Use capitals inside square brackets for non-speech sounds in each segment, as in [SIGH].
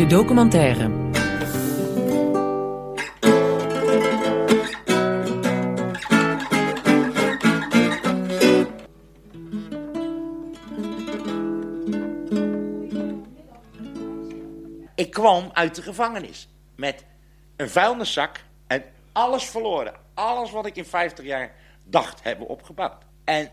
De documentaire. Ik kwam uit de gevangenis met een vuilniszak en alles verloren. Alles wat ik in 50 jaar dacht hebben opgebouwd. En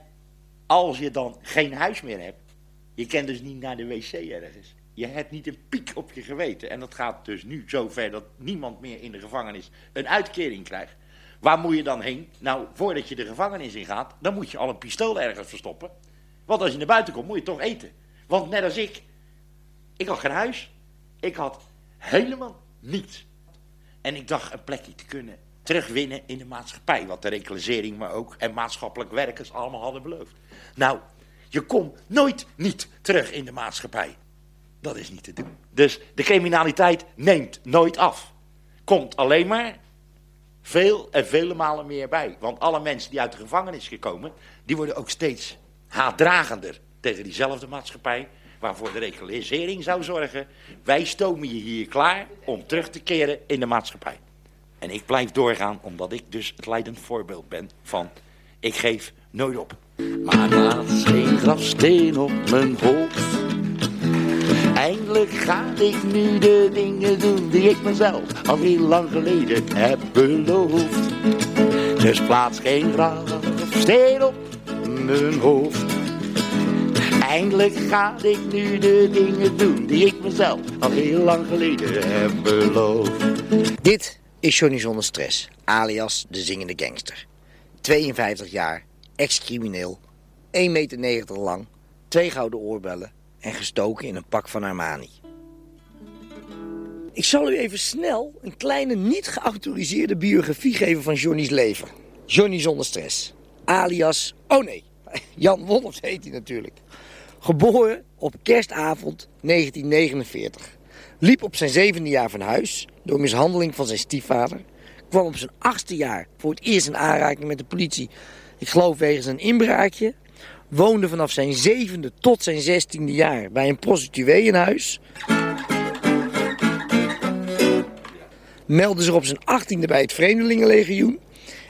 als je dan geen huis meer hebt, je kent dus niet naar de wc ergens. Je hebt niet een piek op je geweten. En dat gaat dus nu zover dat niemand meer in de gevangenis een uitkering krijgt. Waar moet je dan heen? Nou, voordat je de gevangenis in gaat, dan moet je al een pistool ergens verstoppen. Want als je naar buiten komt, moet je toch eten. Want net als ik, ik had geen huis. Ik had helemaal niets. En ik dacht een plekje te kunnen terugwinnen in de maatschappij. Wat de reclassering, maar ook en maatschappelijk werkers allemaal hadden beloofd. Nou, je komt nooit niet terug in de maatschappij. Dat is niet te doen. Dus de criminaliteit neemt nooit af. Komt alleen maar veel en vele malen meer bij. Want alle mensen die uit de gevangenis gekomen, die worden ook steeds haatdragender tegen diezelfde maatschappij waarvoor de regularisering zou zorgen. Wij stomen je hier klaar om terug te keren in de maatschappij. En ik blijf doorgaan omdat ik dus het leidend voorbeeld ben van ik geef nooit op. Maar laat geen grafsteen op mijn hoofd. Eindelijk ga ik nu de dingen doen die ik mezelf al heel lang geleden heb beloofd. Dus plaats geen grafsteen op mijn hoofd. Eindelijk ga ik nu de dingen doen die ik mezelf al heel lang geleden heb beloofd. Dit is Johnny Zonder Stress, alias de zingende gangster. 52 jaar, ex-crimineel, 1,90 meter lang, twee gouden oorbellen en gestoken in een pak van Armani. Ik zal u even snel een kleine niet geautoriseerde biografie geven van Johnny's leven. Johnny Zonder Stress, alias... Oh [LAUGHS] nee, Jan Wolfs heet hij natuurlijk. Geboren op kerstavond 1949. Liep op zijn zevende jaar van huis door mishandeling van zijn stiefvader. Kwam op zijn achtste jaar voor het eerst in aanraking met de politie. Ik geloof wegens een inbraakje. Woonde vanaf zijn zevende tot zijn zestiende jaar bij een prostituee in huis. Meldde zich op zijn achttiende bij het Vreemdelingenlegioen.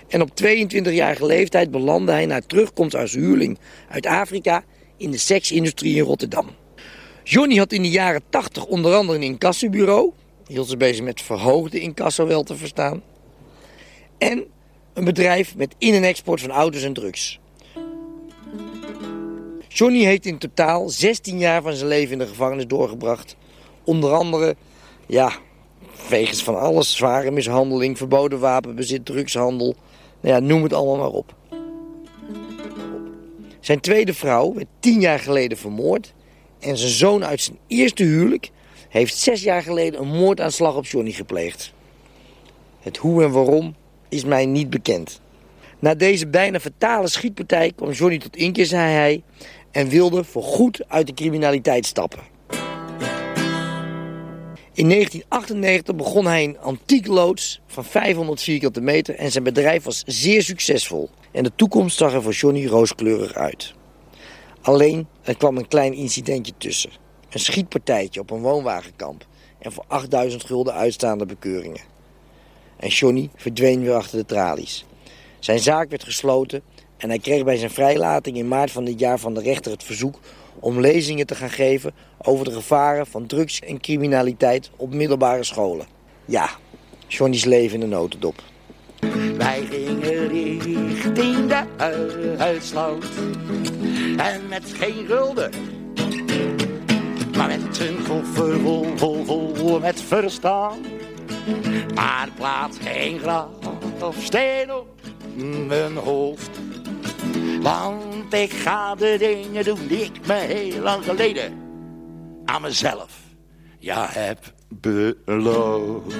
En op 22-jarige leeftijd belandde hij na terugkomst als huurling uit Afrika in de seksindustrie in Rotterdam. Johnny had in de jaren 80 onder andere een incassobureau. Hield zich bezig met verhoogde incasso wel te verstaan. En een bedrijf met in- en export van auto's en drugs. Johnny heeft in totaal 16 jaar van zijn leven in de gevangenis doorgebracht. Onder andere, ja, wegens van alles. Zware mishandeling, verboden wapenbezit, drugshandel. Nou ja, noem het allemaal maar op. Zijn tweede vrouw werd tien jaar geleden vermoord. En zijn zoon uit zijn eerste huwelijk heeft zes jaar geleden een moordaanslag op Johnny gepleegd. Het hoe en waarom is mij niet bekend. Na deze bijna fatale schietpartij kwam Johnny tot inkeer, zei hij, en wilde voorgoed uit de criminaliteit stappen. In 1998 begon hij een antiek loods van 500 vierkante meter en zijn bedrijf was zeer succesvol. En de toekomst zag er voor Johnny rooskleurig uit. Alleen, er kwam een klein incidentje tussen. Een schietpartijtje op een woonwagenkamp en voor 8000 gulden uitstaande bekeuringen. En Johnny verdween weer achter de tralies. Zijn zaak werd gesloten en hij kreeg bij zijn vrijlating in maart van dit jaar van de rechter het verzoek om lezingen te gaan geven over de gevaren van drugs en criminaliteit op middelbare scholen. Ja, Johnny's leven in de notendop. Wij gingen richting de uitsloot. En met geen gulden. Maar met een koffer vol, vol, vol met verstaan. Maar plaats geen graf of steen op mijn hoofd. Want ik ga de dingen doen die ik me heel lang geleden aan mezelf ja heb beloofd.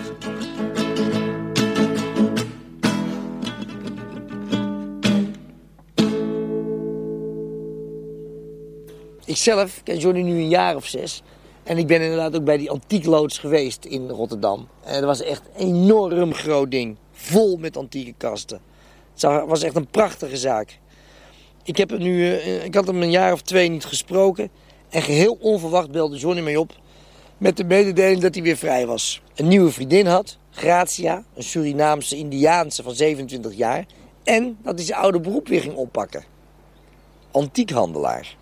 Ikzelf ken Johnny nu een jaar of zes. En ik ben inderdaad ook bij die antiekloods geweest in Rotterdam. En dat was echt een enorm groot ding. Vol met antieke kasten. Het was echt een prachtige zaak. Ik, heb nu, eh, ik had hem een jaar of twee niet gesproken. En geheel onverwacht belde Johnny mij op. met de mededeling dat hij weer vrij was. Een nieuwe vriendin had, Gratia, een Surinaamse Indiaanse van 27 jaar. En dat hij zijn oude beroep weer ging oppakken. Antiekhandelaar.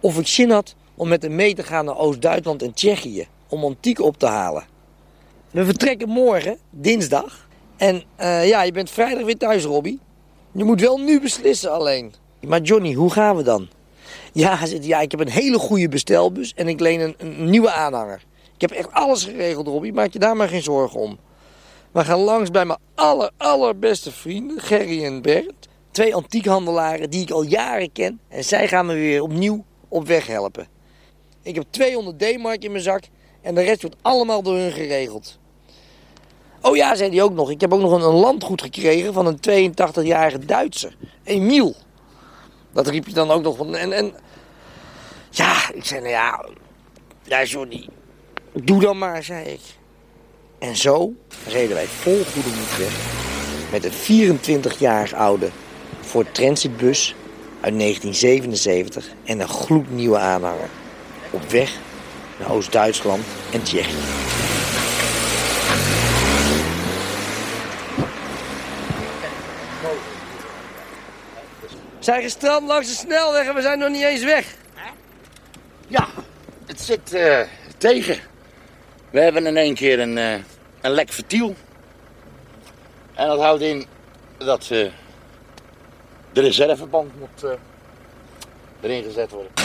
Of ik zin had om met hem mee te gaan naar Oost-Duitsland en Tsjechië om antiek op te halen. We vertrekken morgen, dinsdag. En eh, ja, je bent vrijdag weer thuis, Robbie. Je moet wel nu beslissen alleen. Maar Johnny, hoe gaan we dan? Ja, zegt, ja, ik heb een hele goede bestelbus en ik leen een, nieuwe aanhanger. Ik heb echt alles geregeld, Robbie. Maak je daar maar geen zorgen om. We gaan langs bij mijn aller, allerbeste vrienden, Gerry en Bert. Twee antiekhandelaren die ik al jaren ken. En zij gaan me weer opnieuw op weg helpen. Ik heb 200 D-mark in mijn zak en de rest wordt allemaal door hun geregeld. Oh ja, zei hij ook nog. Ik heb ook nog een, landgoed gekregen van een 82-jarige Duitser. Emiel. Dat riep je dan ook nog van. En, en ja, ik zei, nou ja, ja, Johnny, doe dan maar, zei ik. En zo reden wij vol goede moed weg met een 24 jaar oude Ford Transitbus uit 1977 en een gloednieuwe aanhanger. Op weg naar Oost-Duitsland en Tsjechië. Zijn gestrand langs de snelweg en we zijn nog niet eens weg. Ja, het zit eh, tegen. We hebben in één keer een, eh, een lek vertiel. En dat houdt in dat eh, de reserveband moet erin gezet worden.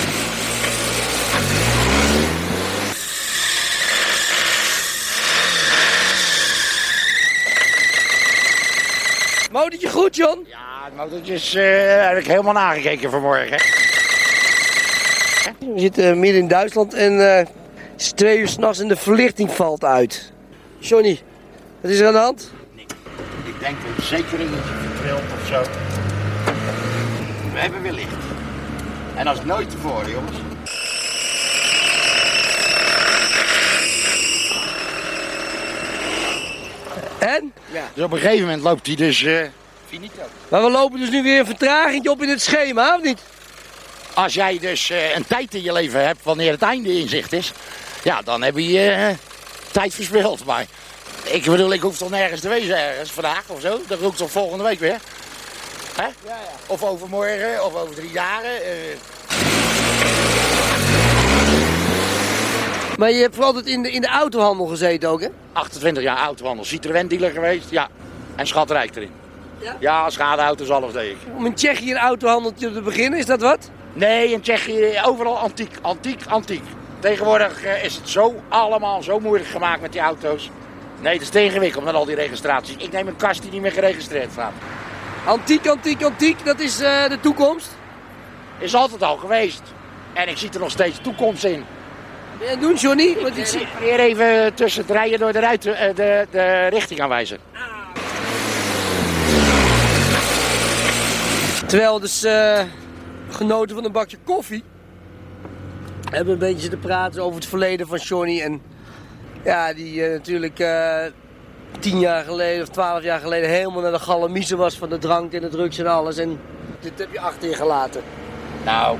Motortje goed, John? Ja, het motortje is, eh, heb ik helemaal nagekeken vanmorgen. We zitten midden in Duitsland en eh, het is twee uur s'nachts en de verlichting valt uit. Johnny, wat is er aan de hand? Ik denk een zekeringetje vertrild of zo. We hebben weer licht. En als nooit tevoren, jongens. En? Dus op een gegeven moment loopt hij dus eh finito. Maar we lopen dus nu weer een vertraging op in het schema, of niet? Als jij dus eh, een tijd in je leven hebt wanneer het einde in zicht is, ja, dan heb je eh, tijd verspild. Maar ik bedoel, ik hoef toch nergens te wezen ergens vandaag of zo. Dan roep ik toch volgende week weer. Hè? Ja, ja. Of overmorgen, of over drie dagen. Maar je hebt vooral altijd in de, in de autohandel gezeten ook, hè? 28 jaar autohandel, Citroën dealer geweest, ja. En schatrijk erin. Ja? Ja, schadeauto's, alles deed ik. Om in Tsjechië een autohandeltje te beginnen, is dat wat? Nee, in Tsjechië overal antiek, antiek, antiek. Tegenwoordig eh, is het zo allemaal zo moeilijk gemaakt met die auto's. Nee, het is te ingewikkeld met al die registraties. Ik neem een kast die niet meer geregistreerd staat. Antiek, antiek, antiek, dat is eh, de toekomst. Is altijd al geweest. En ik zie er nog steeds toekomst in. Doen, Johnny? Want ik zie... Weer even tussen het rijden door de, ruiten, eh, de, de richting aanwijzen. Terwijl dus eh, genoten van een bakje koffie. Hebben we een beetje zitten praten over het verleden van Johnny. En ja, die eh, natuurlijk eh, tien jaar geleden of twaalf jaar geleden helemaal naar de galamiezen was van de drank en de drugs en alles. En dit heb je achter je gelaten. Nou,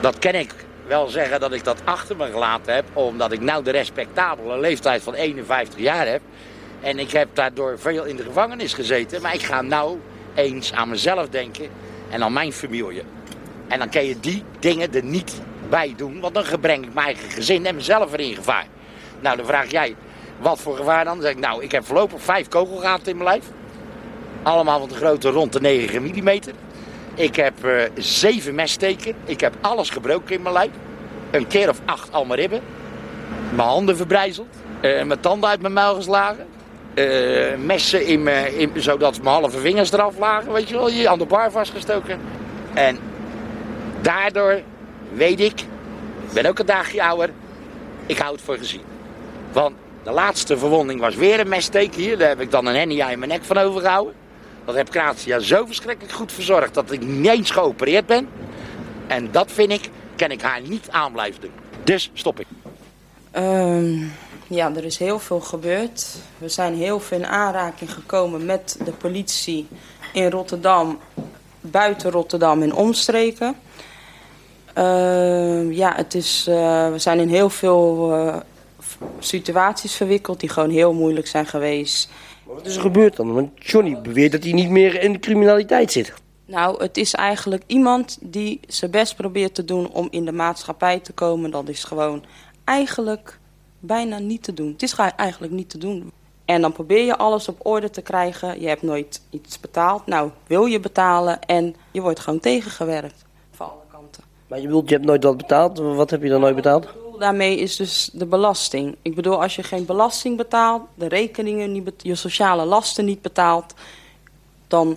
dat kan ik wel zeggen dat ik dat achter me gelaten heb. Omdat ik nou de respectabele leeftijd van 51 jaar heb. En ik heb daardoor veel in de gevangenis gezeten. Maar ik ga nou eens aan mezelf denken en aan mijn familie. En dan kan je die dingen er niet bij doen. Want dan breng ik mijn eigen gezin en mezelf weer in gevaar. Nou, dan vraag jij, wat voor gevaar dan? Dan zeg ik, nou, ik heb voorlopig vijf kogelgaten in mijn lijf. Allemaal van de grootte rond de 9 mm. Ik heb eh, zeven messteken. Ik heb alles gebroken in mijn lijf. Een keer of acht allemaal ribben. Mijn handen verbrijzeld. eh, mijn tanden uit mijn muil geslagen. eh, messen in mijn, in, zodat mijn halve vingers eraf lagen. Weet je wel, hier aan de bar vastgestoken. En daardoor weet ik, ik ben ook een dagje ouder, ik hou het voor gezien. Want de laatste verwonding was weer een messteek hier. Daar heb ik dan een hernia in mijn nek van overgehouden. Dat heb Kratia zo verschrikkelijk goed verzorgd dat ik niet eens geopereerd ben. En dat vind ik, kan ik haar niet aan blijven doen. Dus stop ik. Ehm, ja, er is heel veel gebeurd. We zijn heel veel in aanraking gekomen met de politie in Rotterdam, buiten Rotterdam en omstreken. Uh, ja, het is, uh, we zijn in heel veel uh, situaties verwikkeld die gewoon heel moeilijk zijn geweest. Maar wat is er gebeurd dan? Want Johnny beweert dat hij niet meer in de criminaliteit zit. Nou, het is eigenlijk iemand die zijn best probeert te doen om in de maatschappij te komen. Dat is gewoon eigenlijk bijna niet te doen. Het is eigenlijk niet te doen. En dan probeer je alles op orde te krijgen. Je hebt nooit iets betaald. Nou, wil je betalen en je wordt gewoon tegengewerkt. Van alle kanten. Maar je bedoelt, je hebt nooit wat betaald? Wat heb je dan nooit betaald? Daarmee is dus de belasting. Ik bedoel, als je geen belasting betaalt, de rekeningen niet betaalt, je sociale lasten niet betaalt, dan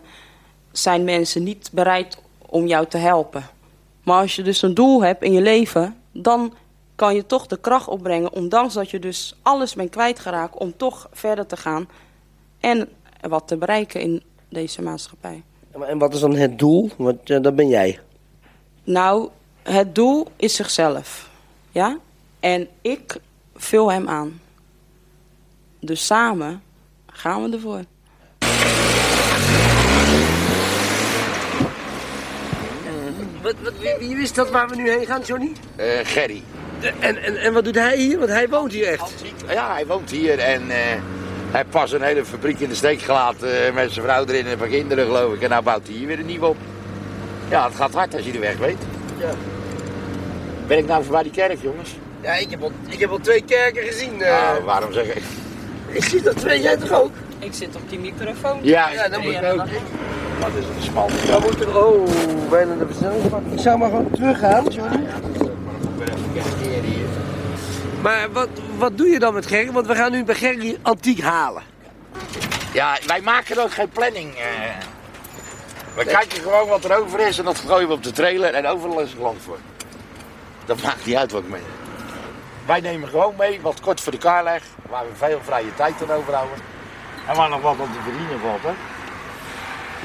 zijn mensen niet bereid om jou te helpen. Maar als je dus een doel hebt in je leven, dan kan je toch de kracht opbrengen, ondanks dat je dus alles bent kwijtgeraakt, om toch verder te gaan en wat te bereiken in deze maatschappij. En wat is dan het doel? Want uh, dat ben jij. Nou, het doel is zichzelf. Ja? En ik vul hem aan. Dus samen gaan we ervoor. Wat, wat, wie, wie wist dat waar we nu heen gaan, Johnny? Uh, Gerry. En, en, en wat doet hij hier? Want hij woont hier echt. Ja, hij woont hier en uh, hij heeft pas een hele fabriek in de steek gelaten uh, met zijn vrouw erin en een paar kinderen geloof ik. En nou bouwt hij hier weer een nieuwe op. Ja, het gaat hard als je de weg weet. Ja. Ben ik nou voorbij die kerk, jongens? Ja, ik heb al, ik heb al twee kerken gezien. Uh... Nou, waarom zeg ik? Ik zie dat twee, jij toch ook? Ik zit op die microfoon. Ja, ja dat moet ik ook. Wat is het smal? Dan moet er, oh, bijna de versnelling Ik zou maar gewoon teruggaan, Johnny. Maar wat, wat doe je dan met Gerry? Want we gaan nu bij Gerry antiek halen. Ja, wij maken ook geen planning. Uh. We nee. kijken gewoon wat er over is en dat gooien we op de trailer en overal is land voor. Dat maakt niet uit wat ik mee. Wij nemen gewoon mee wat kort voor de kar leg, waar we veel vrije tijd aan overhouden. En waar nog wat op te verdienen valt, hè?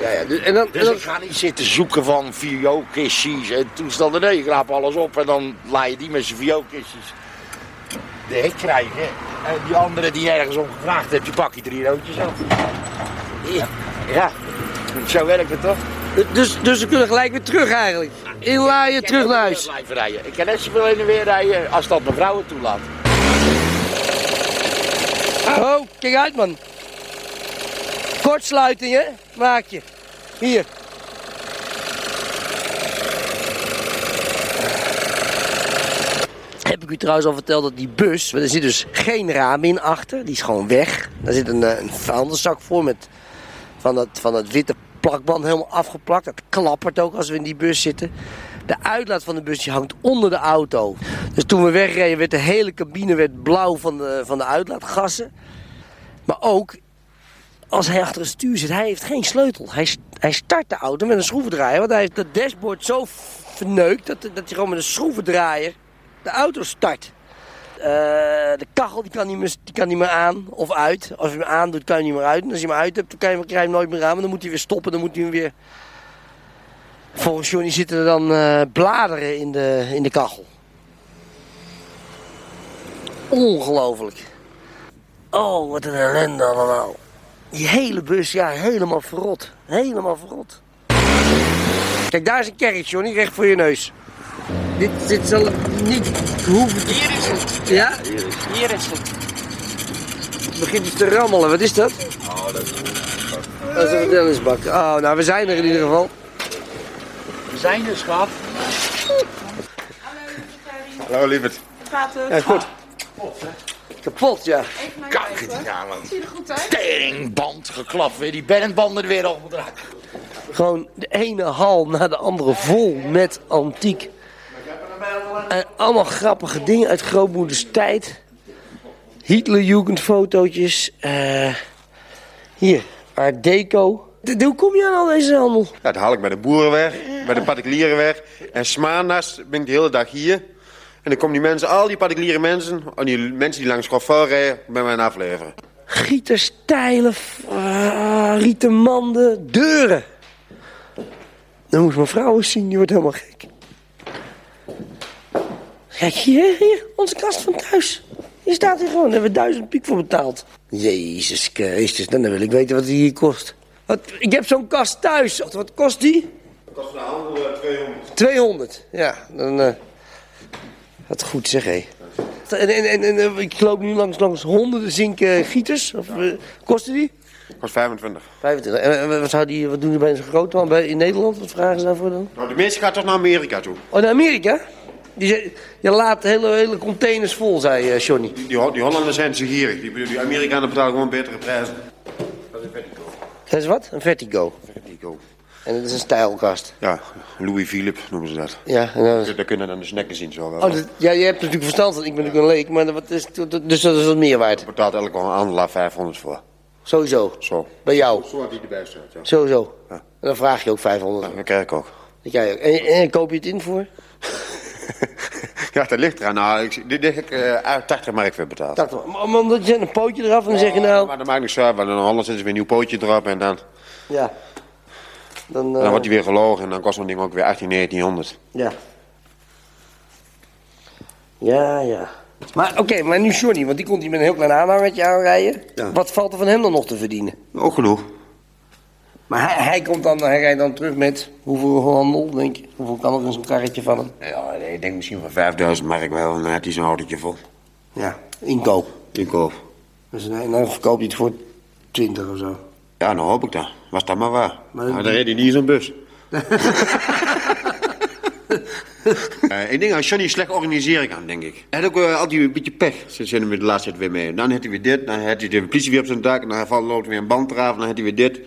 Ja, ja, dus, en dan, dus ik ga niet zitten zoeken van VO-kistjes en toestanden. Nee, ik raap alles op en dan laat je die met zijn VO-kistjes de hek krijgen. En die andere die ergens om gevraagd hebt, die pak je drie roodjes af. Ja, ja. zo werkt het toch? Dus, dus we kunnen gelijk weer terug eigenlijk. Inlaaien, terug naar huis. Rijden. Ik kan net zoveel heen en weer rijden als dat mijn vrouw het toelaat. Oh, kijk uit man. Kortsluiting hè, maak je. Hier. Heb ik u trouwens al verteld dat die bus, er zit dus geen raam in achter, die is gewoon weg. Daar zit een, een vuilniszak voor met van dat, van dat witte plakband helemaal afgeplakt. Dat klappert ook als we in die bus zitten. De uitlaat van de bus hangt onder de auto. Dus toen we wegreden werd de hele cabine werd blauw van de, van de uitlaatgassen. Maar ook als hij achter het stuur zit, hij heeft geen sleutel. Hij, hij start de auto met een schroevendraaier. Want hij heeft het dashboard zo verneukt dat, dat hij gewoon met een schroevendraaier de auto start. Uh, de kachel die kan, niet meer, die kan niet meer aan of uit. Als je hem aandoet, kan je niet meer uit. En als je hem uit hebt, dan kan je, krijg je hem nooit meer aan. Maar dan moet hij weer stoppen, dan moet hij weer... Volgens Johnny zitten er dan uh, bladeren in de, in de kachel. Ongelooflijk. Oh, wat een ellende allemaal. Die hele bus, ja, helemaal verrot. Helemaal verrot. Kijk, daar is een kerk, Johnny, recht voor je neus. Dit, dit zal niet hoeven... Hier is het. Ja? Hier is het. Hier is het. Het begint iets te rammelen. Wat is dat? Oh, dat is... Dat is een vertellingsbak. Oh, nou, we zijn er in ieder geval. We zijn er, schat. Hallo, lieverd. Gaat het? Ja, goed. Kapot, ja. Kijk het ja, man. Zie je er goed uit? Teringband geklapt weer. Die bandbanden er weer opgedraaid. Gewoon de ene hal na de andere vol met antiek. En allemaal grappige dingen uit grootmoeders tijd. Hitlerjugendfotootjes. Uh, hier, Art Deco. De, hoe kom je aan al deze handel? Ja, dat haal ik bij de boerenweg, bij de particulierenweg. En smaandags ben ik de hele dag hier. En dan komen die mensen, al die particuliere mensen... al die mensen die langs Schoffer rijden, bij mij afleveren. Gieterstijlen, uh, rieten manden, deuren. Dan moet mijn vrouw eens zien, die wordt helemaal gek. Kijk, hier, hier, onze kast van thuis. Die staat hier gewoon, daar hebben we duizend piek voor betaald. Jezus Christus, dan wil ik weten wat die hier kost. Wat, ik heb zo'n kast thuis. Wat kost die? kost de handel 200. 200, ja. Dan, eh dat goed zeg, hé. En, en, en, en, eh, ik loop nu langs, langs honderden zinken gieters. Of, eh, kosten die? Kost 25. 25. En en wat, zou die, wat doen die bij zo'n grote man bij, in Nederland? Wat vragen ze daarvoor dan? Nou, de meeste gaat toch naar Amerika toe. Oh, naar Amerika? Die, ze- je laat hele, hele containers vol, zei eh, Johnny. Die, die, die Hollanders zijn zo gierig. Die, die Amerikanen betalen gewoon betere prijzen. Dat is een vertigo. Dat is wat? Een Vertigo. Vertigo. En dat is een stijlkast. Ja, Louis Philippe noemen ze dat. Ja, en dan- Daar kunnen dan de snacken zien zo wel. Oh, dat, ja, je hebt natuurlijk verstand van. Ik ben natuurlijk een leek, maar wat is, dus dat is wat meer waard. betaalt elke handelaar 500 voor. Sowieso. Zo. Bij jou. Zo had hij erbij staat, ja. Sowieso. Ja. En dan vraag je ook 500. Dat krijg ik ook. Dat jij ook. En, en koop je het in voor? [LAUGHS] [LAUGHS] ja, dat ligt eraan. Nou, ik, dit heb ik eh 80 mark voor betaald. Dat dan zet een pootje eraf en dan zeg je nou... Maar dat maakt niks uit, want in Holland zetten ze weer een nieuw pootje erop en dan, Ja. Dan, eh, dan wordt hij weer gelogen en dan kost zo'n ding ook weer 18, 1900. Ja. Ja, ja. Maar oké, maar nu Johnny, want die komt hier met een heel klein aanhangertje aanrijden. Ja. Wat valt er van hem dan nog te verdienen? Ook genoeg. Maar hij, hij komt dan, hij rijdt dan terug met hoeveel handel, denk je? Hoeveel kan er in zo'n karretje van hem? Ja, nee, ik denk misschien van 5000 mark wel, en dan heeft hij zo'n autootje vol. Ja, inkoop. Inkoop. Dus nee, dan verkoop je het voor 20 of zo. Ja, dan hoop ik dat. Was dat maar waar. Maar- dan reed hij niet in zo'n bus. [LAUGHS] Eh, ik denk dat Johnny slecht organiseren kan, denk ik. Hij had ook eh, altijd een beetje pech. Ze zijn met de laatste tijd weer mee. Dan heeft hij weer dit, dan heeft hij de politie weer op zijn dak... en dan valt loopt weer een band eraf, dan heeft hij weer dit.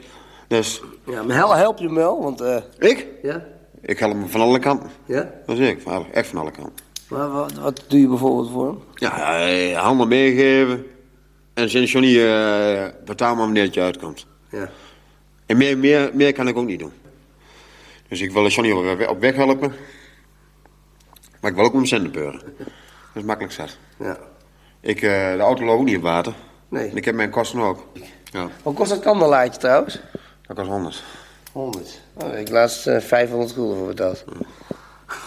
Dus, Ja, maar hel, help je hem wel, want... eh ik? ja? Ik help hem van alle kanten. Ja? Dat is ik, van- echt van alle kanten. Maar wat, wat doe je bijvoorbeeld voor hem? Ja, eh, handel meegeven. En sinds Johnny eh betaal maar wanneer het je uitkomt. Ja. En meer, meer, meer kan ik ook niet doen. Dus ik wil Johnny op, weg- helpen. Maar ik wil ook om centen beuren. Dat is makkelijk zat. Ja. Ik, eh, de auto loopt ook niet op water. Nee. En ik heb mijn kosten ook. Ja, Wat kost dat kandelaartje trouwens? dat kost 100. 100. Oh, ik laatst eh 500 gulden voor betaald.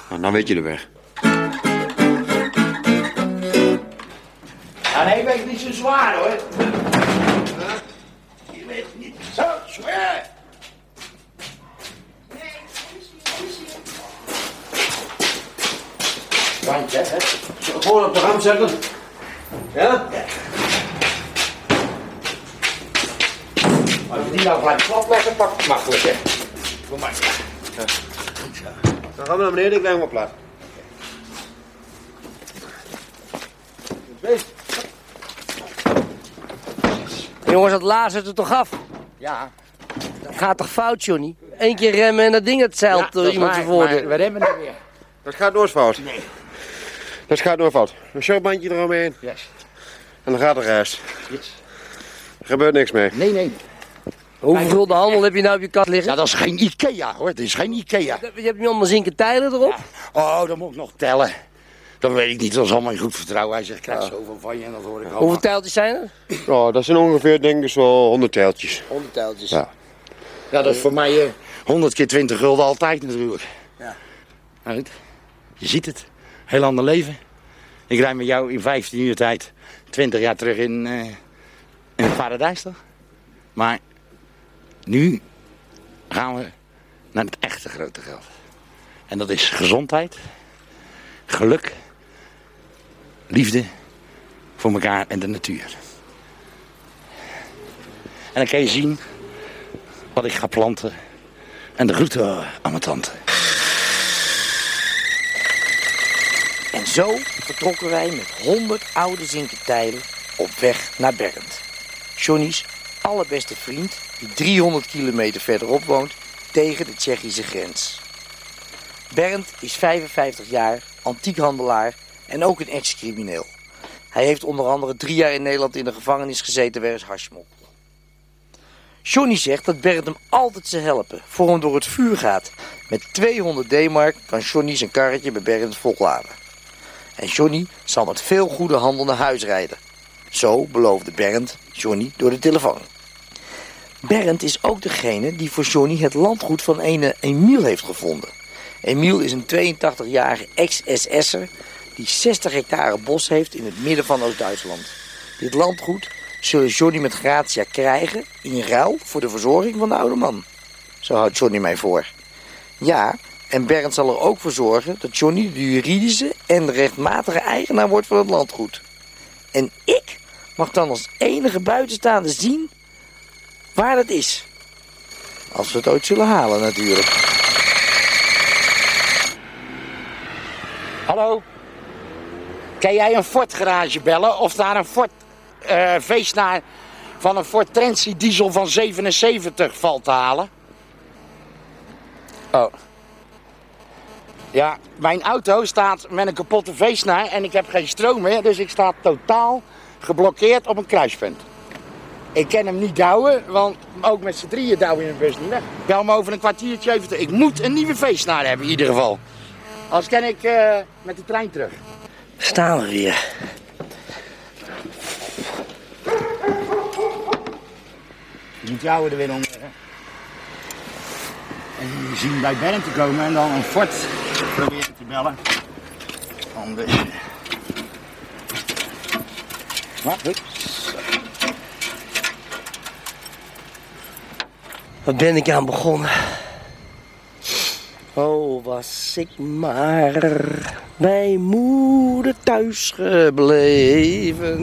Nou, dan weet je de weg. Ja, nee, weegt niet zo zwaar hoor. Je weegt niet zo zwaar. Bandje, hè? Gewoon op de ram zetten. Ja? Als je die nou gelijk plat leggen, pak het makkelijk hè. Kom maar. Dan gaan we naar beneden, ik leg hem op plaats. Jongens, dat lazert er toch af? Ja, Dat gaat toch fout, Johnny? Eén keer remmen en dat ding het zeilt door iemand voordeur. we remmen er weer. Dat gaat nooit fout. Nee. Dat gaat nooit fout. Een showbandje eromheen Yes. en dan gaat de rest. yes. Er gebeurt niks mee. Nee, nee. Hoeveel de handel heb je nou op je kast liggen? Ja, dat is geen Ikea hoor. Het is geen Ikea. Je hebt nu allemaal zinken tijlen erop? Oh, dan moet ik nog tellen. Dat weet ik niet, dat is allemaal in goed vertrouwen. Hij zegt, krijg zoveel van je en dat hoor ik allemaal. Hoeveel tijltjes zijn er? Oh, dat zijn ongeveer, denk ik, zo 100 teeltjes. 100 tijltjes. Ja. Ja, dat is voor mij eh 100 keer 20 gulden altijd natuurlijk. Ja. Nou goed, je ziet het. Heel ander leven. Ik rijd met jou in 15 uur tijd 20 jaar terug in, eh, in het paradijs toch? Maar nu gaan we naar het echte grote geld. En dat is gezondheid, geluk, liefde voor elkaar en de natuur. En dan kan je zien wat ik ga planten. En de groeten aan mijn tante. En zo vertrokken wij met 100 oude zinken tijlen op weg naar Bernd. Johnny's allerbeste vriend, die 300 kilometer verderop woont, tegen de Tsjechische grens. Bernd is 55 jaar, antiekhandelaar en ook een ex-crimineel. Hij heeft onder andere drie jaar in Nederland in de gevangenis gezeten wegens hashmok. Johnny zegt dat Bernd hem altijd zal helpen, voor hem door het vuur gaat. Met 200 D-mark kan Johnny zijn karretje bij Bernd volladen. En Johnny zal met veel goede handel naar huis rijden. Zo beloofde Bernd Johnny door de telefoon. Bernd is ook degene die voor Johnny het landgoed van ene Emiel heeft gevonden. Emiel is een 82-jarige ex-SS'er die 60 hectare bos heeft in het midden van Oost-Duitsland. Dit landgoed zullen Johnny met gratia krijgen in ruil voor de verzorging van de oude man. Zo houdt Johnny mij voor. Ja, en Bernd zal er ook voor zorgen dat Johnny de juridische en rechtmatige eigenaar wordt van het landgoed. En ik mag dan als enige buitenstaande zien waar dat is. Als we het ooit zullen halen natuurlijk. Hallo? Kan jij een Ford garage bellen of daar een Ford eh feestnaar van een Ford Transit diesel van 77 valt te halen? Oh. Ja, mijn auto staat met een kapotte feestnaar en ik heb geen stroom meer, dus ik sta totaal geblokkeerd op een kruispunt. Ik kan hem niet douwen, want ook met z'n drieën douwen in een bus niet weg. Bel me over een kwartiertje even. Ik moet een nieuwe feestnaar hebben in ieder geval. Anders kan ik eh, met de trein terug. Staan we weer. Je moet jou er weer onder. hè. En je zien bij Bernd te komen en dan een fort proberen te bellen. Om de... Wat? Goed. Wat ben ik aan begonnen? Oh, was ik maar bij moeder thuis gebleven.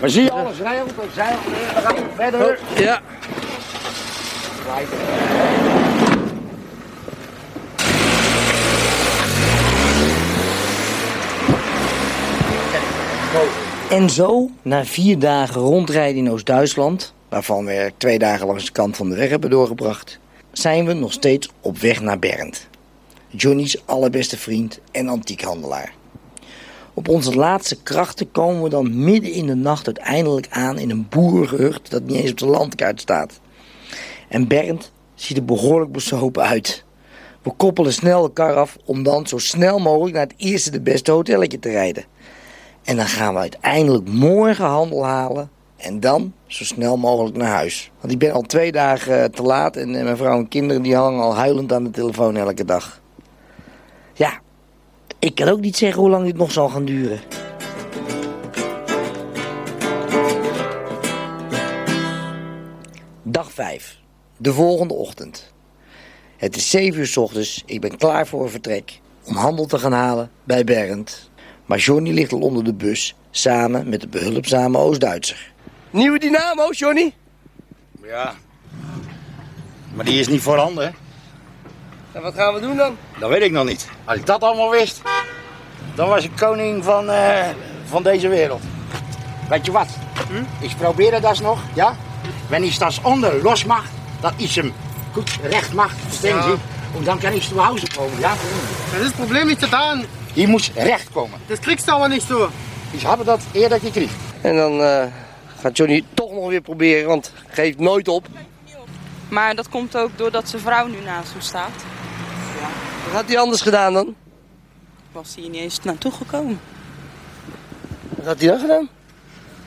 Maar zie je alles dat zeilt weer, dan gaan we verder. Ja. En zo, na vier dagen rondrijden in Oost-Duitsland, waarvan we twee dagen langs de kant van de weg hebben doorgebracht, zijn we nog steeds op weg naar Bernd. Johnny's allerbeste vriend en antiekhandelaar. Op onze laatste krachten komen we dan midden in de nacht uiteindelijk aan in een boerengehucht dat niet eens op de landkaart staat. En Bernd ziet er behoorlijk besopen uit. We koppelen snel de kar af om dan zo snel mogelijk naar het eerste de beste hotelletje te rijden. En dan gaan we uiteindelijk morgen handel halen en dan zo snel mogelijk naar huis. Want ik ben al twee dagen eh, te laat en eh, mijn vrouw en kinderen die hangen al huilend aan de telefoon elke dag. Ja, ik kan ook niet zeggen hoe lang dit nog zal gaan duren. Dag 5. De volgende ochtend. Het is 7 uur 's ochtends. Ik ben klaar voor vertrek om handel te gaan halen bij Bernd. Maar Johnny ligt al onder de bus samen met de behulpzame Oost-Duitser. Nieuwe dynamo, Johnny? Ja. Maar die is niet voorhanden, hè? En wat gaan we doen dan? Dat weet ik nog niet. Als ik dat allemaal wist, dan was ik koning van, eh, van deze wereld. Weet je wat? Hm? Ik probeer het alsnog, ja? Wenn ich das onder los macht, dat ich hem goed recht macht, verstehen. Sie? Und dann kann ich zu Hause kommen, ja? Das ist das Problem nicht getan. Hier moet recht komen. Das kriegst du aber nicht so. Ich habe dat eerder gekregen. En dan eh, gaat Johnny toch nog weer proberen, want geeft nooit op. Maar dat komt ook doordat zijn vrouw nu naast hem staat. Wat had hij anders gedaan dan? Was hij niet eens naartoe gekomen. Wat had hij dan gedaan?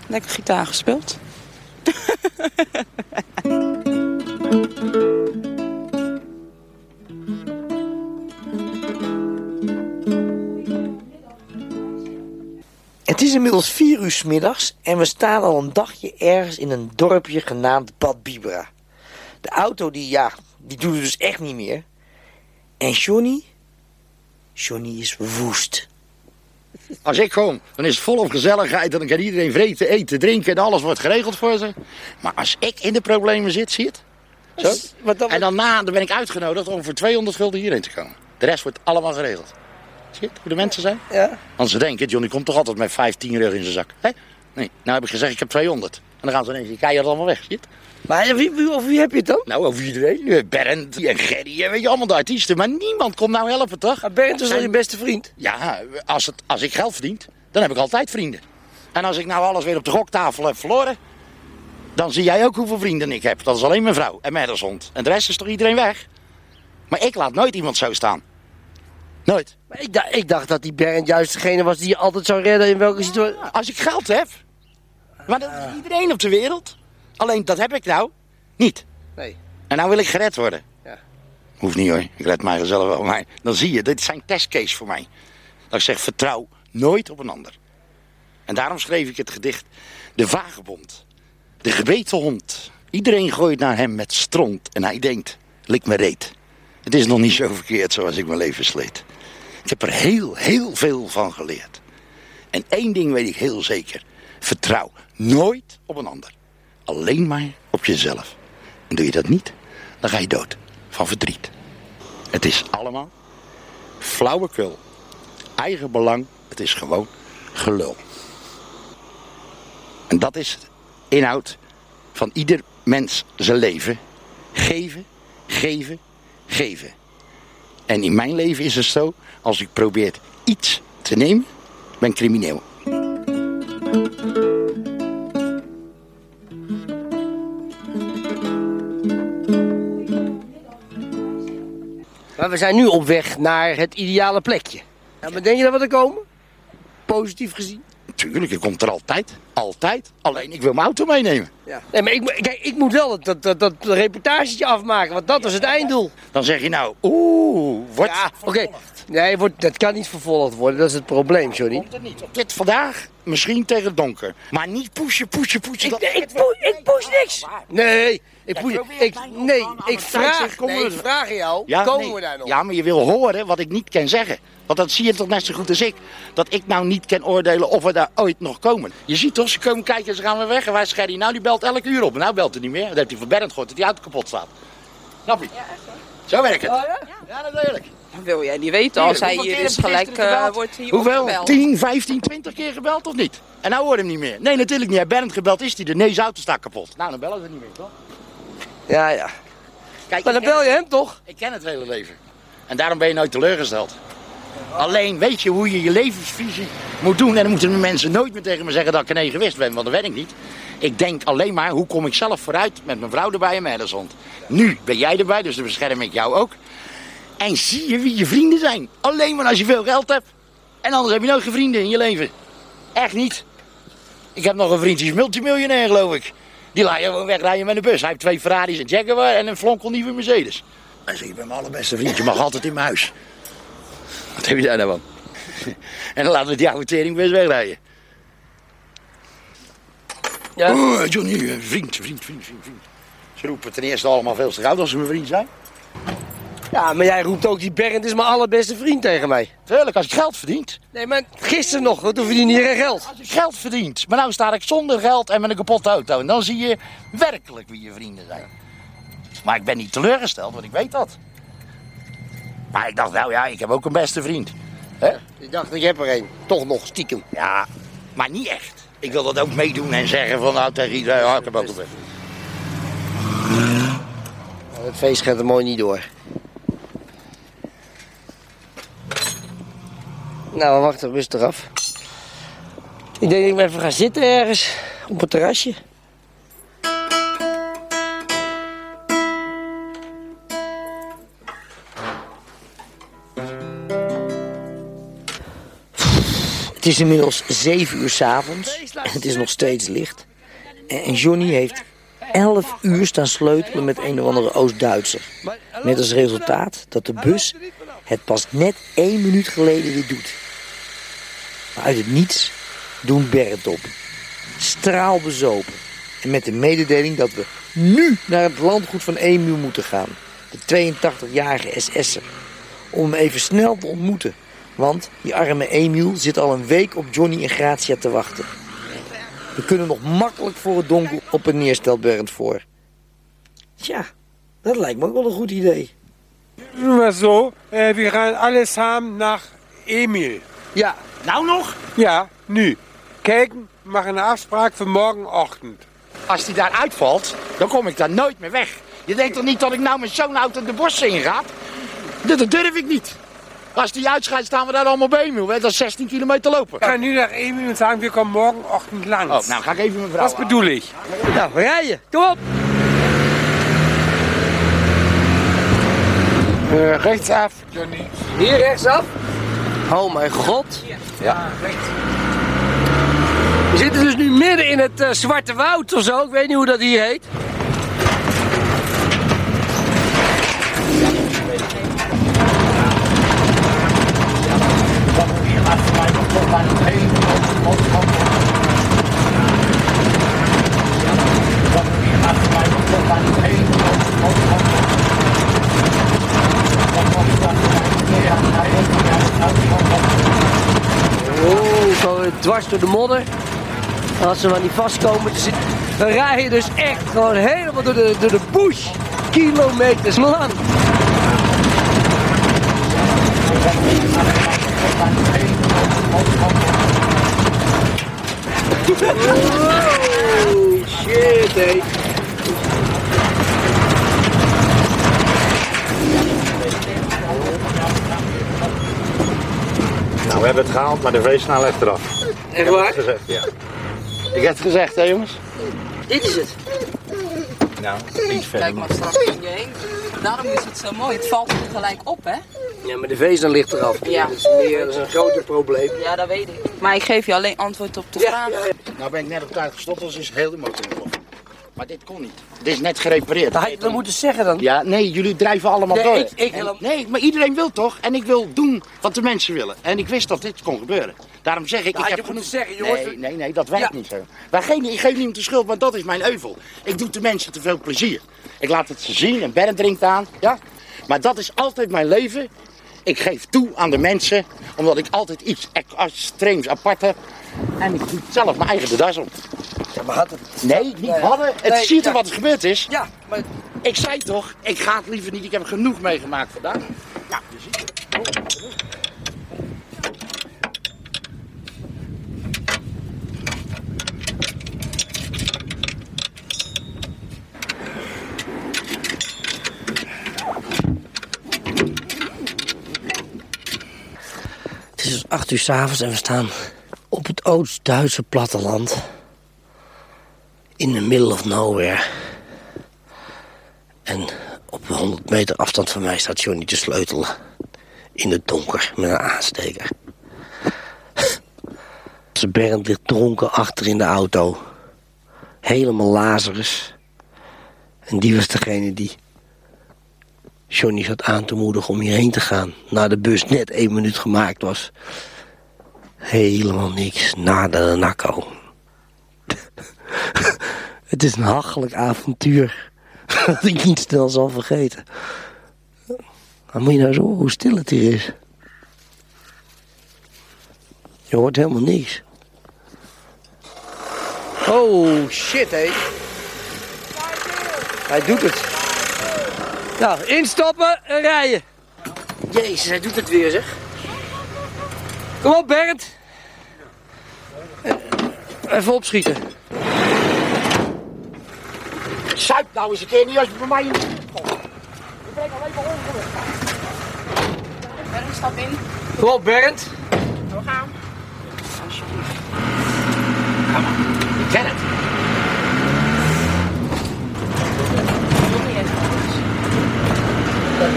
Lekker gitaar gespeeld. [LAUGHS] Het is inmiddels vier uur 's middags en we staan al een dagje ergens in een dorpje genaamd Bad Bibra. De auto die, ja, die doet het dus echt niet meer. En Johnny? Johnny is woest. Als ik kom, dan is het volop gezelligheid. En dan kan iedereen vreten, eten, drinken en alles wordt geregeld voor ze. Maar als ik in de problemen zit, zie het? Zo? En daarna dan ben ik uitgenodigd om voor 200 gulden hierheen te komen. De rest wordt allemaal geregeld. Zie je het, hoe de mensen zijn? Ja. Want ze denken, Johnny komt toch altijd met 15 euro in zijn zak. Hè? Nee, nou heb ik gezegd, ik heb 200. En dan gaan ze ineens die keihard allemaal weg, zie je het? Maar wie, wie, over wie heb je het dan? Nou, over iedereen. Eh, Bernd en Gerry en weet je, allemaal de artiesten. Maar niemand komt nou helpen, toch? Maar Bernd is wel Zijn- je beste vriend. Ja, als, het, als ik geld verdien, dan heb ik altijd vrienden. En als ik nou alles weer op de goktafel heb verloren, dan zie jij ook hoeveel vrienden ik heb. Dat is alleen mijn vrouw en mijn hond. En de rest is toch iedereen weg? Maar ik laat nooit iemand zo staan. Nooit. Maar ik, dacht, ik dacht dat die Bernd juist degene was die je altijd zou redden in welke situatie. Als ik geld heb. Maar dat is iedereen op de wereld. Alleen dat heb ik nou niet. Nee. En nou wil ik gered worden. Ja. Hoeft niet hoor, ik red mij zelf wel. Maar dan zie je, dit zijn testcase voor mij. Dat ik zeg, vertrouw nooit op een ander. En daarom schreef ik het gedicht De Vagebond. De gebeten hond. Iedereen gooit naar hem met stront. En hij denkt, lik me reet. Het is nog niet zo verkeerd zoals ik mijn leven sleet. Ik heb er heel, heel veel van geleerd. En één ding weet ik heel zeker. Vertrouw nooit op een ander. Alleen maar op jezelf. En doe je dat niet, dan ga je dood. Van verdriet. Het is allemaal flauwekul. Eigen belang. Het is gewoon gelul. En dat is inhoud van ieder mens zijn leven. Geven, geven, geven. En in mijn leven is het zo, als ik probeer iets te nemen, ben ik crimineel. Maar we zijn nu op weg naar het ideale plekje. Denk je dat we er komen? Positief gezien. Tuurlijk, ik kom er altijd. Altijd. Alleen ik wil mijn auto meenemen. Ja. Nee, maar ik, kijk, ik moet wel dat, dat, dat, dat reportagetje afmaken, want dat was het einddoel. Dan zeg je nou, oeh, wordt Ja, oké. Nee, wordt, dat kan niet vervolgd worden, dat is het probleem, Johnny. Komt er niet. Op dit vandaag, misschien tegen het donker. Maar niet pushen, pushen, pushen. Ik, dat- ik, pu- ik push niks. Nee, ik ik, nee, ik vraag, nee, we ik vraag jou, Ja, komen nee. we daar nog? Ja, maar je wil horen wat ik niet kan zeggen. Want dat zie je toch net zo goed als ik. Dat ik nou niet kan oordelen of we daar ooit nog komen. Je ziet toch, ze komen kijken en ze gaan weer weg. En wij Scherry, nou die belt elk uur op. Nou belt hij niet meer. Dan heeft hij van Bernd gehoord dat die auto kapot staat. Snap je? Zo werkt het. Oh, ja? Ja, natuurlijk. Dat wil jij niet weten. Als hij hier is, gelijk eh, wordt hij Hoeveel? opgebeld. 10, 15, 20 keer gebeld of niet? En nou hoor je hem niet meer. Nee, natuurlijk niet. Hij Bernd gebeld is hij er. Nee, zijn auto staat kapot. Nou, dan bellen ze niet meer, toch? Ja, ja. Kijk, Maar dan bel je hem toch? Ik ken het hele leven. En daarom ben je nooit teleurgesteld. Alleen weet je hoe je je levensvisie moet doen. En dan moeten de mensen nooit meer tegen me zeggen dat ik een egoïst ben, want dat ben ik niet. Ik denk alleen maar, hoe kom ik zelf vooruit met mijn vrouw erbij en mijn herdeshond. Nu ben jij erbij, dus dan bescherm ik jou ook. En zie je wie je vrienden zijn. Alleen maar als je veel geld hebt. En anders heb je nooit geen vrienden in je leven. Echt niet. Ik heb nog een vriend, die is multimiljonair geloof ik. Die laat je gewoon wegrijden met een bus. Hij heeft twee Ferraris, een Jaguar en een flonkelnieuwe Mercedes. Hij zegt, je bent mijn allerbeste vriend, je mag altijd in mijn huis. Wat heb je daar nou van? [LAUGHS] En dan laten we die oude teringbus wegrijden. Ja. Oh, Johnny, eh, vriend, vriend, vriend, vriend, vriend. Ze roepen ten eerste allemaal veel te goud als ze mijn vriend zijn. Ja, maar jij roept ook, die Bernd is mijn allerbeste vriend tegen mij. Tuurlijk, als ik geld verdient. Nee, maar gisteren nog, want toen verdien je geld. Als ik geld verdient. Maar nou sta ik zonder geld en met een kapotte auto. En dan zie je werkelijk wie je vrienden zijn. Maar ik ben niet teleurgesteld, want ik weet dat. Maar ik dacht, nou ja, ik heb ook een beste vriend. Hè? Ik dacht, ik heb er een. Toch nog, stiekem. Ja, maar niet echt. Ik wil dat ook meedoen en zeggen van nou tegen iedereen, ja, ik heb ook een beste Het feest gaat er mooi niet door. Nou, we wachten rustig af. Ik denk dat ik even ga zitten ergens op het terrasje. Het is inmiddels 7 uur s'avonds en het is nog steeds licht. En en Johnny heeft 11 uur staan sleutelen met een of andere Oost-Duitser. Met als resultaat dat de bus het pas net één minuut geleden weer doet. Maar uit het niets doen Bernd op. Straalbezopen. En met de mededeling dat we nu naar het landgoed van Emiel moeten gaan. De 82-jarige SS'er. Om hem even snel te ontmoeten. Want die arme Emiel zit al een week op Johnny en Gratia te wachten. We kunnen nog makkelijk voor het donker op en neer, stelt Bernd voor. Tja, dat lijkt me ook wel een goed idee. Wir so, äh, wir gaan alle samen naar Emil. Ja, Nou nog? Ja, nu. Kijken, machen een afspraak voor morgenochtend. Als die daar uitvalt, dan kom ik daar nooit meer weg. Je denkt toch niet dat ik nou met zo'n auto de bossen in ga? Dat, dat durf ik niet. Als die uitscheidt, staan we daar allemaal bij me. Dat is 16 kilometer lopen. Ik ga nu naar Emil en sagen, wir kommen morgenochtend langs. Oh, nou ga ik even mijn vrouw Was bedoel ik? nou, rijden. Kom op. Äh, rechtsaf, Johnny. Hier rechtsaf. Oh mijn god. Ja. We zitten dus nu midden in het eh, Zwarte Woud of zo. Ik weet niet hoe dat hier heet. Dwars door de modder. En als ze maar niet vastkomen, dan rij je dus echt gewoon helemaal door de, door de bush. Kilometers lang. Oh, shit. Nou, we hebben het gehaald, maar de veesnaal ligt eraf. Echt waar? Gezegd, ja. Ik heb het gezegd, hè jongens? Dit is het. Nou, iets verder. Kijk maar straks om je heen. Daarom is het zo mooi. Het valt er gelijk op, hè? Ja, maar de veesnaal ligt eraf. Ja. Dat is, meer, dat is een groter probleem. Ja, dat weet ik. Maar ik geef je alleen antwoord op de vraag. Nou ben ik net op tijd gestopt, dus is heel de motor ontploft. Maar dit kon niet. Dit is net gerepareerd. Dat had je dan moeten zeggen dan. Ja, nee, jullie drijven allemaal Nee, door. ik- ik En- nee, maar iedereen wil toch? En ik wil doen wat de mensen willen. En ik wist dat dit kon gebeuren. Daarom zeg ik, Dat ik had heb je genoeg... zeggen, jongens. Nee, nee, nee, dat werkt Ja. niet zo. Wij geven, ik geef niemand de schuld, want dat is mijn euvel. Ik doe de mensen te veel plezier. Ik laat het ze zien en Bernd drinkt aan, ja. Maar dat is altijd mijn leven. Ik geef toe aan de mensen, omdat ik altijd iets extreems apart heb. En ik doe zelf mijn eigen de das op. Ja, maar had het... Nee, niet Nee. hadden. Het Nee, ziet er ja. wat er gebeurd is. Ja, maar Ik zei toch, ik ga het liever niet. Ik heb genoeg meegemaakt vandaag. Ja, je ziet het. 8 uur s'avonds en we staan op het Oost-Duitse platteland. In the middle of nowhere. En op 100 meter afstand van mij staat Johnny te sleutelen. In het donker met een aansteker. Zijn Bernd ligt dronken achter in de auto. Helemaal Lazarus. En die was degene die Johnny zat aan te moedigen om hierheen te gaan. Na de bus net één minuut gemaakt was. Helemaal niks. Nada de nakko. [LAUGHS] Het is een hachelijk avontuur. [LAUGHS] Dat ik niet snel zal vergeten. Maar moet je nou zo hoe stil het hier is. Je hoort helemaal niks. Oh, shit, hé. Hij doet het. Nou, instappen en rijden. Jezus, hij doet het weer, zeg. Kom op, Bernd. Even opschieten. Zuip nou eens een keer niet als je bij mij in de komt. Je brengt alleen maar ongeluk. Bernd, stap in. Kom op, Bernd. Doorgaan. Ik ken het.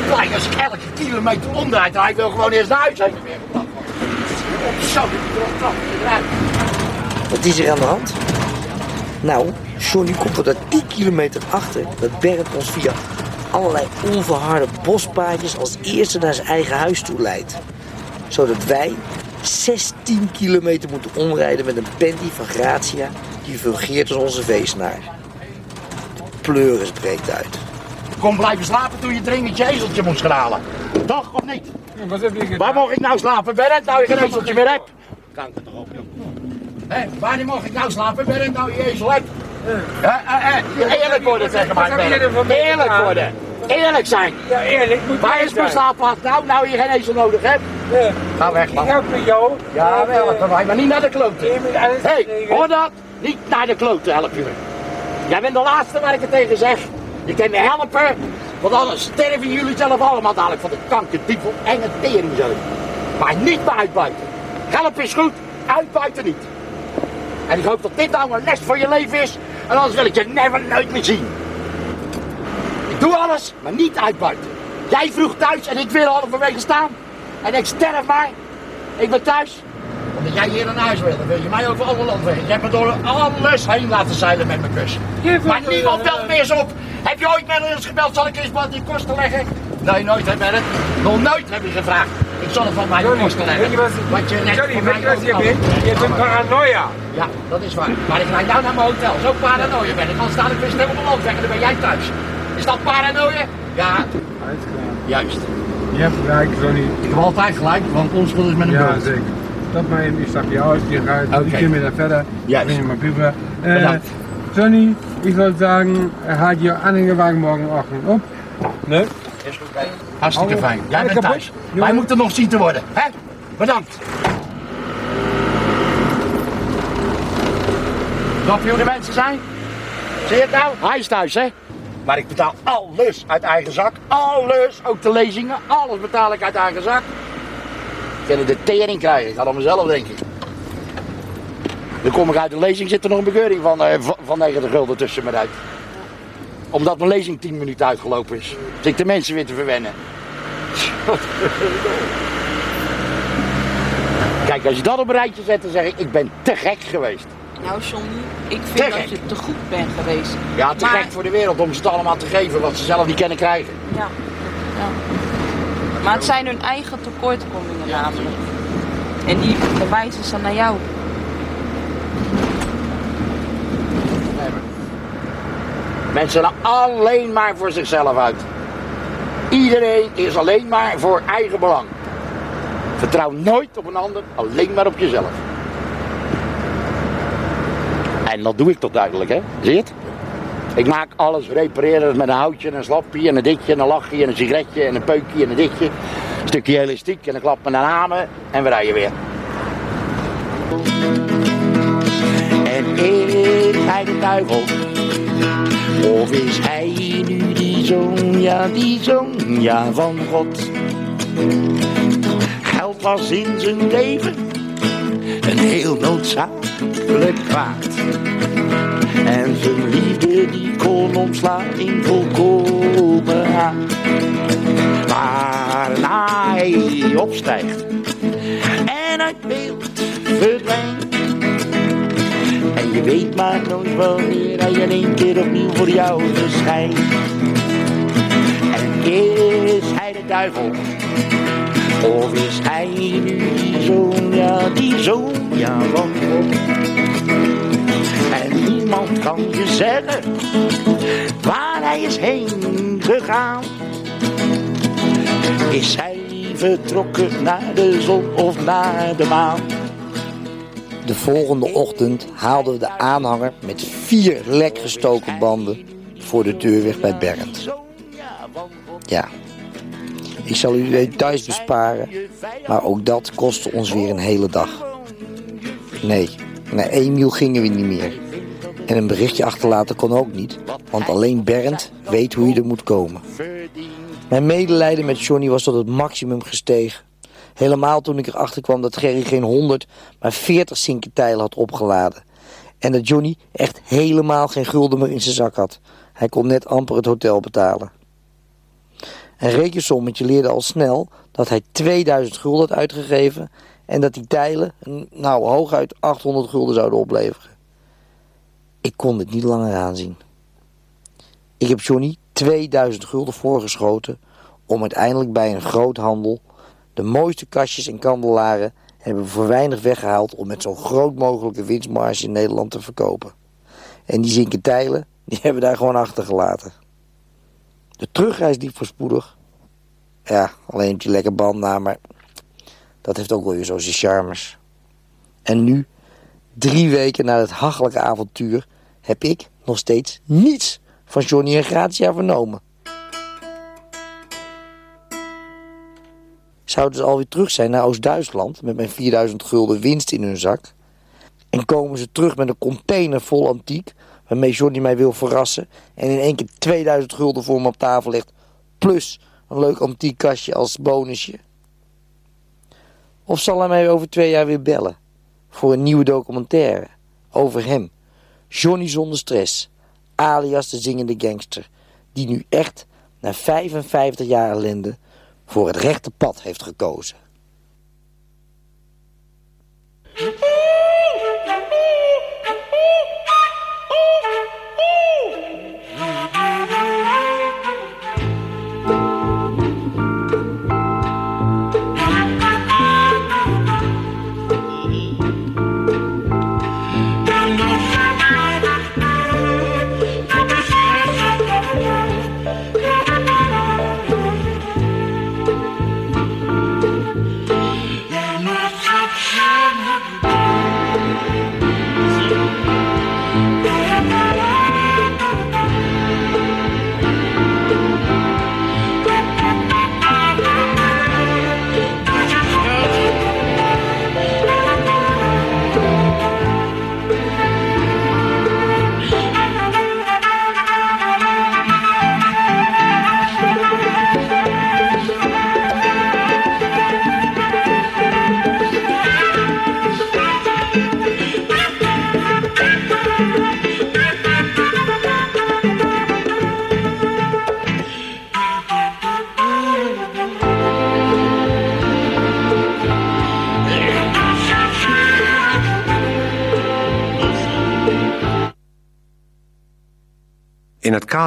Dat lijkt als ik elke kilometer omdraait, dan wil gewoon eerst naar huis heen en weer gebracht worden. Zo, dit is erop trap, eruit. Wat is er aan de hand? Nou, Johnny komt er daar 10 kilometer achter dat Bernd ons via allerlei onverharde bospaadjes als eerste naar zijn eigen huis toe leidt. Zodat wij 16 kilometer moeten omrijden met een panty van Gratia die fungeert als onze veesnaar. De pleuris breekt uit. Kom blijven slapen toen je dringend je ezeltje moest gaan halen. Toch of niet? Wat heb je gedaan? Waar mocht ik nou slapen, Berend, nou je geen ezeltje meer hebt? Kanker toch op, joh. Hé, wanneer mocht ik nou slapen, Berend, nou je ezel hebt? Eh, eh, eh, eerlijk worden tegen mij, heb Berend. Eerlijk worden. Eerlijk zijn. Ja, eerlijk moet Waar is mijn slaapplaats nou, nou je geen ezel nodig hebt? Ja. Ga weg, Ik man. help met jou. Ja, wel, Maar, helpen mij, maar niet naar de klote. Hé, hey, hoor dat? Niet naar de klote help je me. Jij bent de laatste waar ik het tegen zeg. Je kan me helpen, want anders sterven jullie zelf allemaal dadelijk van de kanker, dievel en het teringzoon. Maar niet bij uitbuiten. Help is goed, uitbuiten niet. En ik hoop dat dit nou een les voor je leven is, en anders wil ik je never nooit meer zien. Ik doe alles, maar niet uitbuiten. Jij vroeg thuis en ik wil halverwege staan. En ik sterf maar. Ik ben thuis. Omdat jij hier naar huis wil, dan wil je mij over alle land heen. Je hebt me door alles heen laten zeilen met mijn kus. Maar niemand eh, belt meer eens op. Heb je ooit met ons gebeld, zal ik eens wat die kosten leggen? Nee, nooit hè, Bernard. Nog nooit heb je gevraagd. Ik zal het van mijn Johnny, kosten leggen. weet je wat, je net Johnny, weet je mij wat je bent? Je bent paranoia. Ja, dat is waar. Maar ik rijd nou naar mijn hotel. Zo paranoia ben ik. Anders sta ik weer snel op mijn land weg en dan ben jij thuis. Is dat paranoia? Ja, juist. Je hebt gelijk, Johnny. Ik heb altijd gelijk, want onschuld is met een Ja, brood. zeker. Stop maar even. Ik stap je uit. Je gaat Oké. drie kilometer verder. Je maar piepen. Eh, Bedankt. Johnny, ik wil sagen, haal je aanhängewagen morgenochtend op. Nee? Hartstikke Hou- fijn. Jij bent thuis. Jongen. Wij moeten nog zien te worden. Hè? Bedankt. Wat veel de mensen zijn? Zie je het nou? Hij is thuis, hè? Maar ik betaal alles uit eigen zak. Alles. Ook de lezingen. Alles betaal ik uit eigen zak. Ik er de tering krijgen. Ik ga dat mezelf denken. Dan kom ik uit de lezing, zit er nog een bekeuring van, eh, van- van 90 gulden tussen me uit. Omdat mijn lezing 10 minuten uitgelopen is. Zit ik de mensen weer te verwennen. Kijk, als je dat op een rijtje zet, dan zeg ik, ik ben te gek geweest. Nou, Johnny, ik vind Te dat gek. je te goed bent geweest. Ja, te Maar- gek voor de wereld om ze het allemaal te geven wat ze zelf niet kunnen krijgen. Ja. ja. Maar het zijn hun eigen tekortkomingen namelijk. En die verwijzen ze naar jou. Mensen zijn alleen maar voor zichzelf uit. Iedereen is alleen maar voor eigen belang. Vertrouw nooit op een ander, alleen maar op jezelf. En dat doe ik toch duidelijk, hè? Zie je het? Ik maak alles, repareer het met een houtje en een slappie en een ditje en een lachje en een sigaretje en een peukje en een ditje. Een stukje elastiek en een klap met een hamer en we rijden weer. En is hij de duivel? Of is hij nu die zoon, ja die zoon, ja van God? Geld was in zijn leven een heel noodzakelijk kwaad. En zijn liefde die kon omslaan in volkomen haat. Maar na hij opstijgt en uit beeld verdwijnt. En je weet maar nooit wanneer hij in één keer opnieuw voor jou verschijnt. En is hij de duivel? Of is hij nu die zoon, ja die zoon, ja van? Niemand kan je zeggen waar hij is heen gegaan. Is hij vertrokken naar de zon of naar de maan? De volgende ochtend haalden we de aanhanger met vier lek gestoken banden voor de deur weg bij Bernd. Ja, ik zal u de details besparen, maar ook dat kostte ons weer een hele dag. Nee, naar Emiel gingen we niet meer. En een berichtje achterlaten kon ook niet, want alleen Bernd weet hoe je er moet komen. Mijn medelijden met Johnny was tot het maximum gestegen. Helemaal toen ik erachter kwam dat Gerry geen 100, maar 40 zinkentijlen had opgeladen. En dat Johnny echt helemaal geen gulden meer in zijn zak had. Hij kon net amper het hotel betalen. Een rekensommetje leerde al snel dat hij 2000 gulden had uitgegeven... en dat die tijlen, nou hooguit 800 gulden zouden opleveren. Ik kon dit niet langer aanzien. Ik heb Johnny 2000 gulden voorgeschoten... om uiteindelijk bij een groothandel de mooiste kastjes en kandelaren hebben we voor weinig weggehaald om met zo'n groot mogelijke winstmarge in Nederland te verkopen. En die zinken tijlen, die [LAUGHS] hebben we daar gewoon achtergelaten. De terugreis liep voorspoedig. Ja, alleen die lekker band na, maar dat heeft ook wel weer zo zijn charmes. En nu, drie weken na het hachelijke avontuur, heb ik nog steeds niets van Johnny en Gratia vernomen. Zouden ze alweer terug zijn naar Oost-Duitsland met mijn 4000 gulden winst in hun zak? En komen ze terug met een container vol antiek, waarmee Johnny mij wil verrassen en in één keer 2000 gulden voor me op tafel legt, plus een leuk antiek kastje als bonusje? Of zal hij mij over twee jaar weer bellen voor een nieuwe documentaire over hem, Johnny zonder stress, alias de zingende gangster, die nu echt na 55 jaar ellende voor het rechte pad heeft gekozen.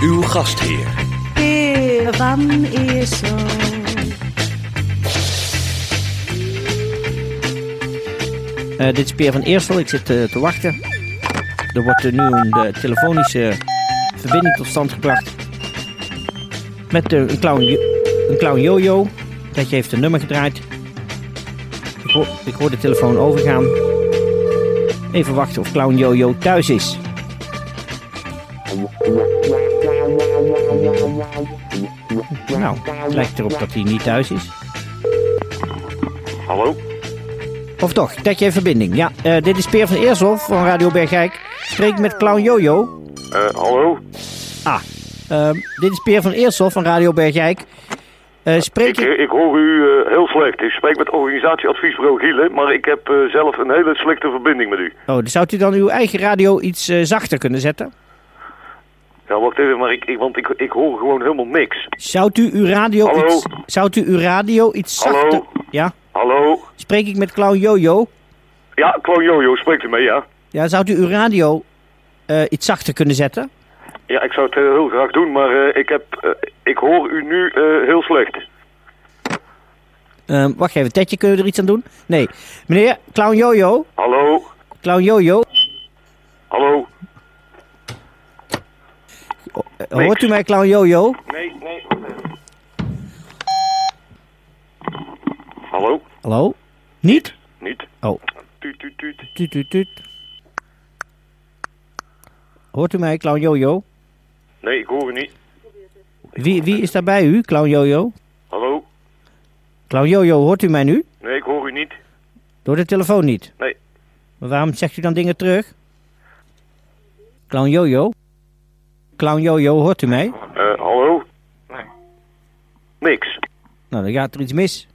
Uw gastheer. Peer van Eersel. Eh, dit is Peer van Eersel. Ik zit eh, te wachten. Er wordt eh, nu een telefonische verbinding tot stand gebracht. Met een clown, een clown Jojo. Dat heeft een nummer gedraaid. Ik hoor, ik hoor de telefoon overgaan. Even wachten of clown Jojo thuis is. Nou, het lijkt erop dat hij niet thuis is. Hallo? Of toch, Tetje heeft verbinding. Ja, eh, dit is Peer van Eersel van Radio Bergijk. Spreek met Clown Jojo. Eh, hallo? Ah, ehm, dit is Peer van Eersel van Radio Bergijk. Eh, spreek Ik, je... ik hoor u eh, heel slecht. Ik spreek met organisatieadviesbureau Gielen, maar ik heb eh, zelf een hele slechte verbinding met u. Oh, zou u dan uw eigen radio iets eh, zachter kunnen zetten? Ja, wacht even, maar ik, ik, want ik, ik hoor gewoon helemaal niks. Zou u uw radio Hallo? iets... Zou u uw radio iets Hallo? zachter... Ja? Hallo? Spreek ik met Clown Jojo? Ja, Clown Jojo, spreekt u mee, ja? Ja, zou u uw radio eh, iets zachter kunnen zetten? Ja, ik zou het eh, heel graag doen, maar eh, ik, heb, ik hoor u nu heel slecht. Ehm, wacht even, Tetje, kun je er iets aan doen? Nee. Meneer, Clown Jojo? Hallo? Clown Jojo? Hallo? Hoort u mij, Clown Jojo? Nee, nee. Hallo? Hallo? Niet? Niet? Oh. Tuut, tuut, tuut. Tuut, tuut, tuut. Hoort u mij, Clown Jojo? Nee, ik hoor u niet. Wie, wie is daar bij u, Clown Jojo? Hallo? Clown Jojo, hoort u mij nu? Nee, ik hoor u niet. Door de telefoon niet. Nee. Maar waarom zegt u dan dingen terug? Clown Jojo? Clown Jojo, hoort u mij? Eh, hallo? Nee. Niks. Nou, dan gaat er iets mis.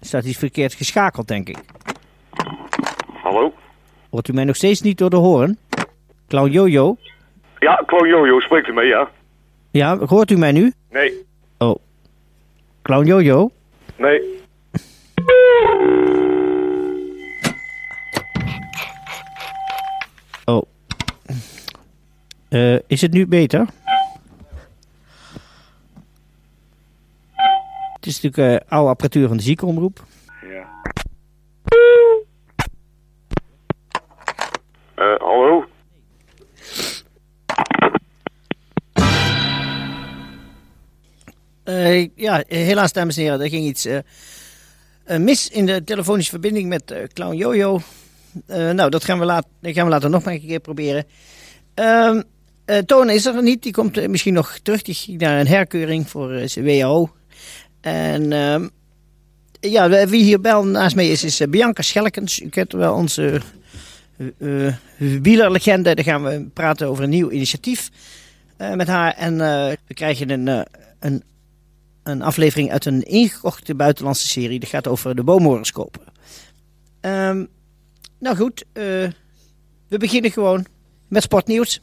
Er staat iets verkeerd geschakeld, denk ik. Hallo? Hoort u mij nog steeds niet door de hoorn? Clown Jojo? Ja, Clown Jojo, spreekt u mee, ja? Ja, hoort u mij nu? Nee. Oh. Clown Jojo? Nee. Eh, is het nu beter? Het is natuurlijk eh, oude apparatuur van de ziekenomroep. Ja. Eh, hallo? Eh, ja, helaas, dames en heren, er ging iets mis in de telefonische verbinding met eh, Clown Jojo. Eh, nou, dat gaan we, laat, gaan we later nog maar een keer proberen. Ehm eh, Toon is er niet, die komt eh, misschien nog terug. Die ging naar een herkeuring voor eh, zijn WHO. En ehm, ja, wie hier bel naast mij is, is Bianca Schelkens. U kent wel onze wielerlegende. Daar gaan we praten over een nieuw initiatief met haar. En we krijgen een, een een aflevering uit een ingekochte buitenlandse serie. Dat gaat over de boomhoroscopen. Ehm nou goed, we beginnen gewoon met sportnieuws.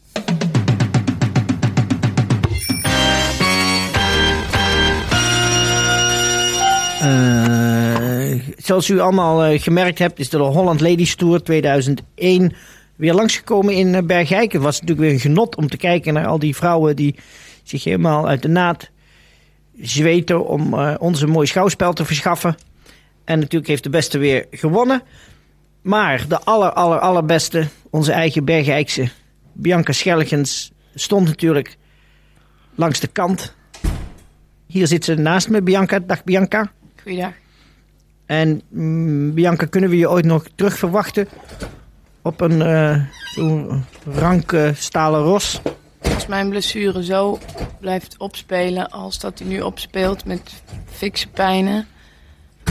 Zoals u allemaal eh, gemerkt hebt, is de Holland Ladies Tour 2001 weer langsgekomen in eh, Bergijk. Het was natuurlijk weer een genot om te kijken naar al die vrouwen die zich helemaal uit de naad zweten om eh, ons een mooi schouwspel te verschaffen. En natuurlijk heeft de beste weer gewonnen. Maar de aller, aller, allerbeste, onze eigen Bergijkse Bianca Schelgens, stond natuurlijk langs de kant. Hier zit ze naast me, Bianca. Dag Bianca. Goeiedag. En mm, Bianca, kunnen we je ooit nog terug verwachten op een eh zo'n rank eh, stalen ros? Als mijn blessure zo blijft opspelen als dat hij nu opspeelt met fikse pijnen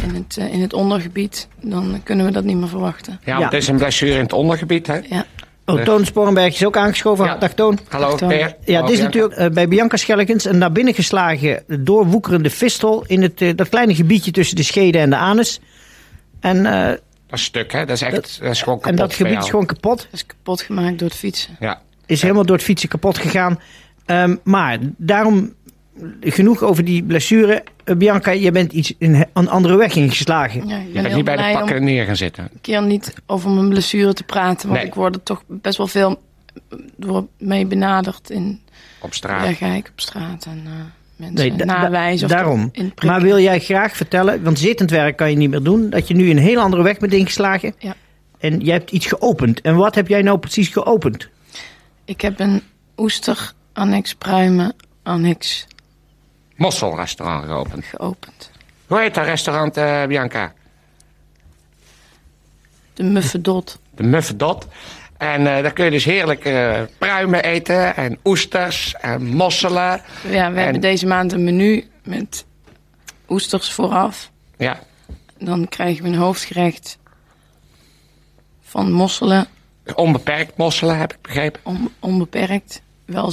in het, eh, in het ondergebied, dan kunnen we dat niet meer verwachten. Ja, want het is een blessure in het ondergebied, hè? Ja. Oh, Toon Sporenberg is ook aangeschoven. Ja. Dag Toon. Hallo, Dag, Toon. Per. Ja, Hallo, dit is Bianca. natuurlijk eh, bij Bianca Schellekens een naar binnen geslagen doorwoekerende fistel in het, eh, dat kleine gebiedje tussen de schede en de anus. En, eh, Dat is stuk, hè? Dat is echt dat, is gewoon kapot en dat gebied is gewoon kapot. Dat is kapot gemaakt door het fietsen. Ja. Is helemaal door het fietsen kapot gegaan. Ehm, maar daarom genoeg over die blessure. Eh, Bianca, je bent iets in een andere weg ingeslagen. Ja, ik ben niet bij de pakken om neer gaan zitten. een keer niet over mijn blessure te praten. Want Nee. ik word er toch best wel veel door mee benaderd in Op straat. Bergijk op straat. En eh, mensen Nee, da- nawijzen. of daarom. Maar wil jij graag vertellen, want zittend werk kan je niet meer doen, dat je nu een heel andere weg bent ingeslagen. Ja. En jij hebt iets geopend. En wat heb jij nou precies geopend? Ik heb een oester, annex pruimen, annex Mosselrestaurant geopend. geopend. Hoe heet dat restaurant, eh, Bianca? De Muffedot. De Muffedot. En eh, daar kun je dus heerlijk eh, pruimen eten en oesters en mosselen. Ja, we hebben deze maand een menu met oesters vooraf. Ja, Dan krijgen we een hoofdgerecht van mosselen, onbeperkt mosselen heb ik begrepen. on- onbeperkt. Wel